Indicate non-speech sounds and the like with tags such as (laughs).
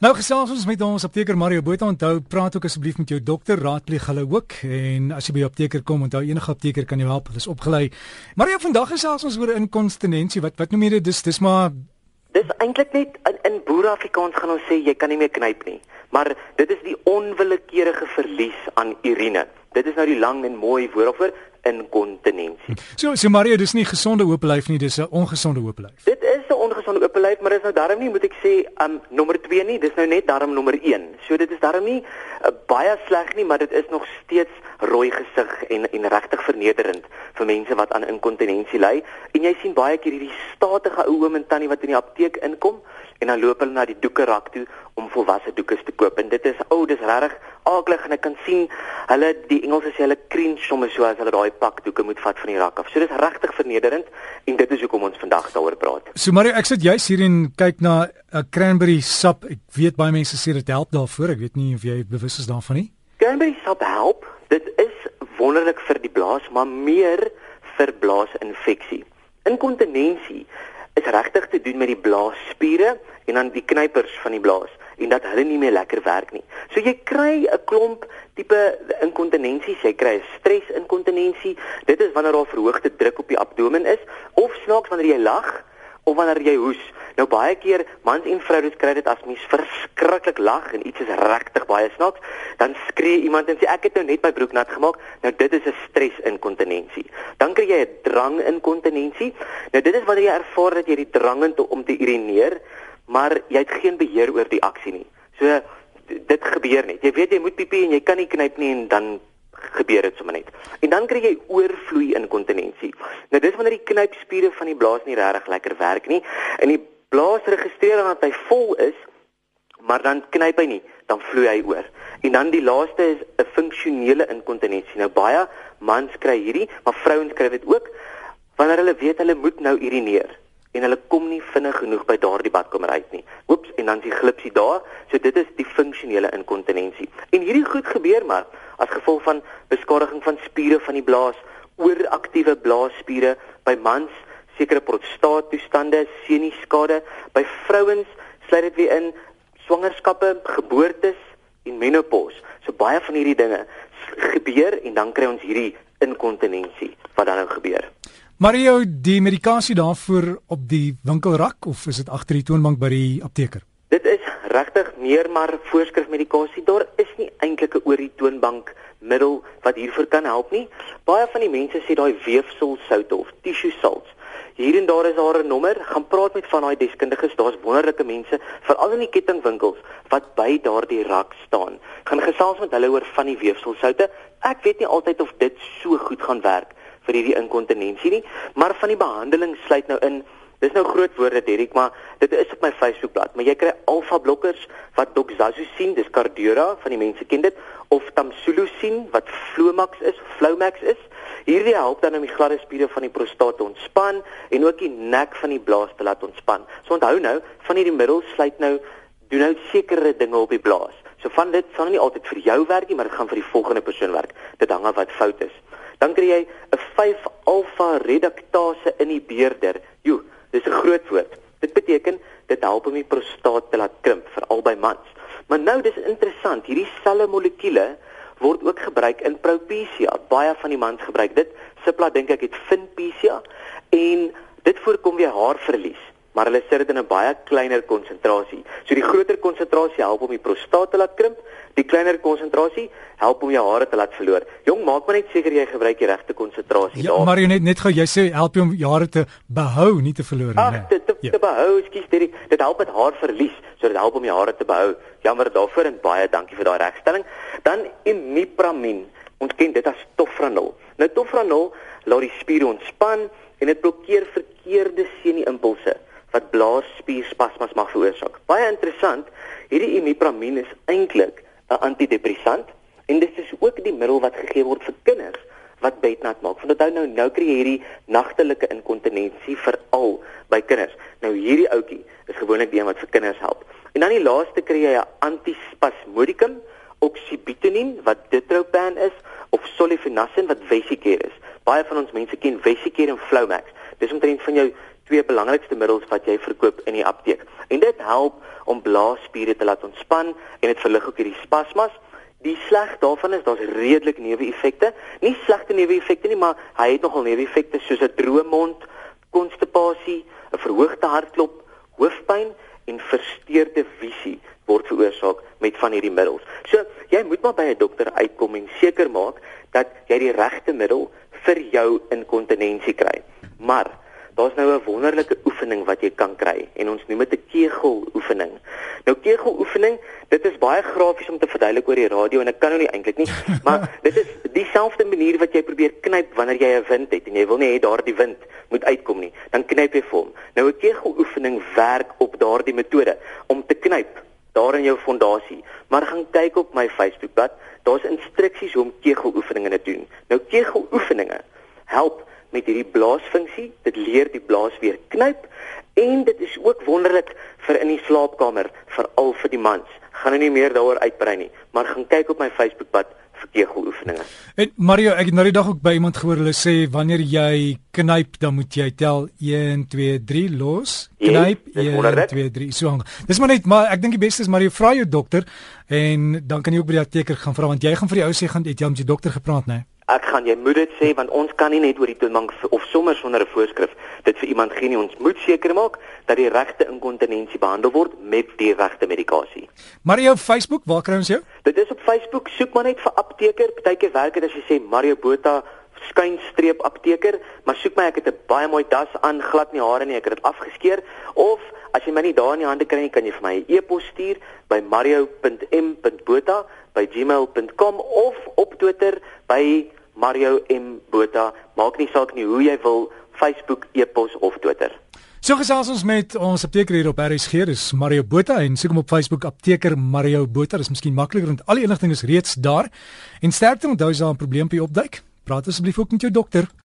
Nou gesels ons met ons apteker Mario Botha onthou praat ook asseblief met jou dokter raadpleeg hulle ook en as jy by die apteker kom onthou enige apteker kan jou help hulle is opgelei. Mario vandag gesels ons oor inkontinensie wat wat noem jy dit dis dis maar Dis eintlik net in, in boerafrikaans gaan ons sê jy kan nie meer knyp nie. Maar dit is die onwillekeurige verlies aan urine. Dit is nou die lang en mooi woord vir inkontinensie. So so Mario, dis nie gesonde oop lyf nie, dis 'n ongesonde oop lyf. Dit is 'n ongesonde oop lyf, maar dis nou darm nie moet ek sê um nommer 2 nie, dis nou net darm nommer 1. So dit is darm nie uh, baie sleg nie, maar dit is nog steeds rooi gesig en en regtig vernederend vir mense wat aan inkontinensie ly. En jy sien baie keer hierdie statige ou oom en tannie wat in die apteek inkom en dan loop hulle na die doekerak toe om volwasse doekes te koop. En dit is ou, oh, dis regtig aaklig en ek kan sien hulle die Engelse sê hulle cringe sommer so as hulle daai pak doeke moet vat van die rak af. So dis regtig vernederend en dit is hoekom ons vandag daaroor praat. So Mario, ek sit juis hier en kyk na 'n uh, cranberry sap. Ek weet baie mense sê dit help daarvoor. Ek weet nie of jy bewus is daarvan nie. Cranberry sap help. Dit is wonderlik vir die blaas, maar meer vir blaasinfeksie. Inkontinensie is regtig te doen met die blaasspiere en dan die knypers van die blaas en dat hulle nie meer lekker werk nie. So jy kry 'n klomp tipe inkontinensies, jy kry 'n stresinkontinensie. Dit is wanneer daar verhoogde druk op die abdomen is of snaaks wanneer jy lag of wanneer jy hoes. Nou baie keer mans en vrouens kry dit as mens verskriklik lag en iets is regtig baie snaaks, dan skree iemand en sê ek het nou net my broek nat gemaak. Nou dit is 'n stresinkontinensie. Dan kry jy 'n dranginkontinensie. Nou dit is wanneer jy ervaar dat jy die drang het om te urineer maar jy het geen beheer oor die aksie nie. So dit gebeur net. Jy weet jy moet piepie en jy kan nie knyp nie en dan gebeur dit sommer net. En dan kry jy oorvloei inkontinensie. Nou dis wanneer die knypspiere van die blaas nie regtig lekker werk nie en die blaas registreer dan dat hy vol is, maar dan knyp hy nie, dan vloei hy oor. En dan die laaste is 'n funksionele inkontinensie. Nou baie mans kry hierdie, maar vrouens kry dit ook wanneer hulle weet hulle moet nou urineer en hulle kom nie vinnig genoeg by daardie badkamer uit nie. Oeps, en dan is die glipsie daar. So dit is die funksionele inkontinensie. En hierdie goed gebeur maar as gevolg van beskadiging van spiere van die blaas, ooraktiewe blaasspiere by mans, sekere prostaattoestande, senuieskade, by vrouens sluit dit weer in swangerskappe, geboortes en menopause. So baie van hierdie dinge gebeur en dan kry ons hierdie inkontinensie wat dan nou gebeur. Mario, die medikasie daarvoor op die winkelrak of is dit agter die toonbank by die apteker? Dit is regtig meer maar voorskrifmedikasie. Daar is nie eintlik 'n oor die toonbank middel wat hiervoor kan help nie. Baie van die mense sê daai weefselsoute of tissue salts. Hier en daar is daar 'n nommer, gaan praat met van daai deskundiges. Daar's wonderlike mense, veral in die kettingwinkels wat by daardie rak staan. Gaan gesels met hulle oor van die weefselsoute. Ek weet nie altyd of dit so goed gaan werk vir hierdie inkontinensie nie, maar van die behandeling sluit nou in Dis nou groot woorde Derek, maar dit is op my Facebookblad, maar jy kry alfa blokkers wat doxazosine, dis Cardura van die mense ken dit, of Tamsulosin wat Flomax is, Flomax is. Hierdie help dan om die gladde spiere van die prostaat te ontspan en ook die nek van die blaas te laat ontspan. So onthou nou, van hierdie middels sluit nou doen nou sekere dinge op die blaas. So van dit sal nie altyd vir jou werk nie, maar dit gaan vir die volgende persoon werk. Dit hang af wat fout is dan kry jy 'n 5 alfa reduktase inhibeerder. Jo, dis 'n groot woord. Dit beteken dit help om die prostaat te laat krimp vir albei mans. Maar nou dis interessant, hierdie selle molekule word ook gebruik in Propecia. Baie van die mans gebruik dit. Sipla dink ek het Finpecia en dit voorkom weer haarverlies maar hulle sit dit in 'n baie kleiner konsentrasie. So die groter konsentrasie help om die prostaat te laat krimp, die kleiner konsentrasie help om jou hare te laat verloor. Jong, maak maar net seker jy gebruik die regte konsentrasie ja, daar. Ja, maar jy net net gou jy sê help jy om jou hare te behou, nie te verloor nie. Ag, dit te, ja. te behou, skus dit. Dit help met haarverlies, so dit help om jou hare te behou. Jammer daarvoor en baie dankie vir daai regstelling. Dan imipramine. Ons ken dit as tofranol. Nou tofranol laat die spiere ontspan en dit blokkeer verkeerde senuimpulse wat blaasspierspasmas mag veroorsaak. Baie interessant, hierdie imipramine is eintlik 'n antidepressant en dit is ook die middel wat gegee word vir kinders wat bednat maak. Want onthou nou nou kry jy hierdie nagtelike inkontinensie veral by kinders. Nou hierdie ouetjie is gewoonlik die een wat vir kinders help. En dan die laaste kry jy 'n antispasmodikum, oxybutynin wat ditropan is of solifenacin wat vesicare is. Baie van ons mense ken vesicare en Flomax. Dis omtrent van jou twee belangrikste middels wat jy verkoop in die apteek. En dit help om blaasspiere te laat ontspan en dit verlig ook hierdie spasmas. Die sleg daarvan is daar's redelik neeweffekte. Nie slegte neeweffekte nie, maar hy het nogal neeweffekte soos 'n droë mond, konstipasie, 'n verhoogde hartklop, hoofpyn en versteurde visie word veroorsaak met van hierdie middels. So, jy moet maar by 'n dokter uitkom en seker maak dat jy die regte middel vir jou inkontinensie kry. Maar daar's nou 'n wonderlike oefening wat jy kan kry en ons noem dit 'n kegel oefening. Nou kegel oefening, dit is baie grafies om te verduidelik oor die radio en ek kan nou nie eintlik nie, (laughs) maar dit is dieselfde manier wat jy probeer knyp wanneer jy 'n wind het en jy wil nie hê daardie wind moet uitkom nie. Dan knyp jy vir hom. Nou 'n kegel oefening werk op daardie metode om te knyp daar in jou fondasie. Maar gaan kyk op my Facebookblad, daar's instruksies hoe om kegeloefeninge te doen. Nou kegeloefeninge help met hierdie blaasfunksie. Dit leer die blaas weer knyp en dit is ook wonderlik vir in die slaapkamer, veral vir die mans. Gaan nou nie meer daaroor uitbrei nie, maar gaan kyk op my Facebookblad vir kegeloefeninge. En Mario, ek het nou die dag ook by iemand gehoor hulle sê wanneer jy knyp, dan moet jy tel 1 2 3 los. Knyp 1 2 3 so. Dis maar net, maar ek dink die beste is Mario vra jou dokter en dan kan jy ook by die apteker gaan vra want jy gaan vir die ou sê gaan het jy met die dokter gepraat, né? Nee? Ek gaan jy moet dit sê want ons kan nie net oor die toonbank of sommer sonder 'n voorskrif dit vir iemand gee nie ons moet seker maak dat die regte inkontinensie behandel word met die regte medikasie. Mario Facebook, waar kry ons jou? Dit is op Facebook, soek maar net vir apteker, partykeer werk dit as jy sê Mario Botha skynstreep apteker, maar soek my ek het 'n baie mooi das aan, glad nie hare nie, ek het dit afgeskeer of as jy my nie daar in die hande kry nie, kan jy vir my 'n e e-pos stuur by mario.m.botha@gmail.com of op Twitter by Mario M Botha. Maak nie saak nie hoe jy wil, Facebook, e-pos of Twitter. So gesels ons met ons apteker hier op RSG, dis Mario Botha en soek hom op Facebook apteker Mario Botha. Dis miskien makliker want al die inligting is reeds daar. En sterkte onthou as daar 'n probleempie opduik, praat asseblief ook met jou dokter.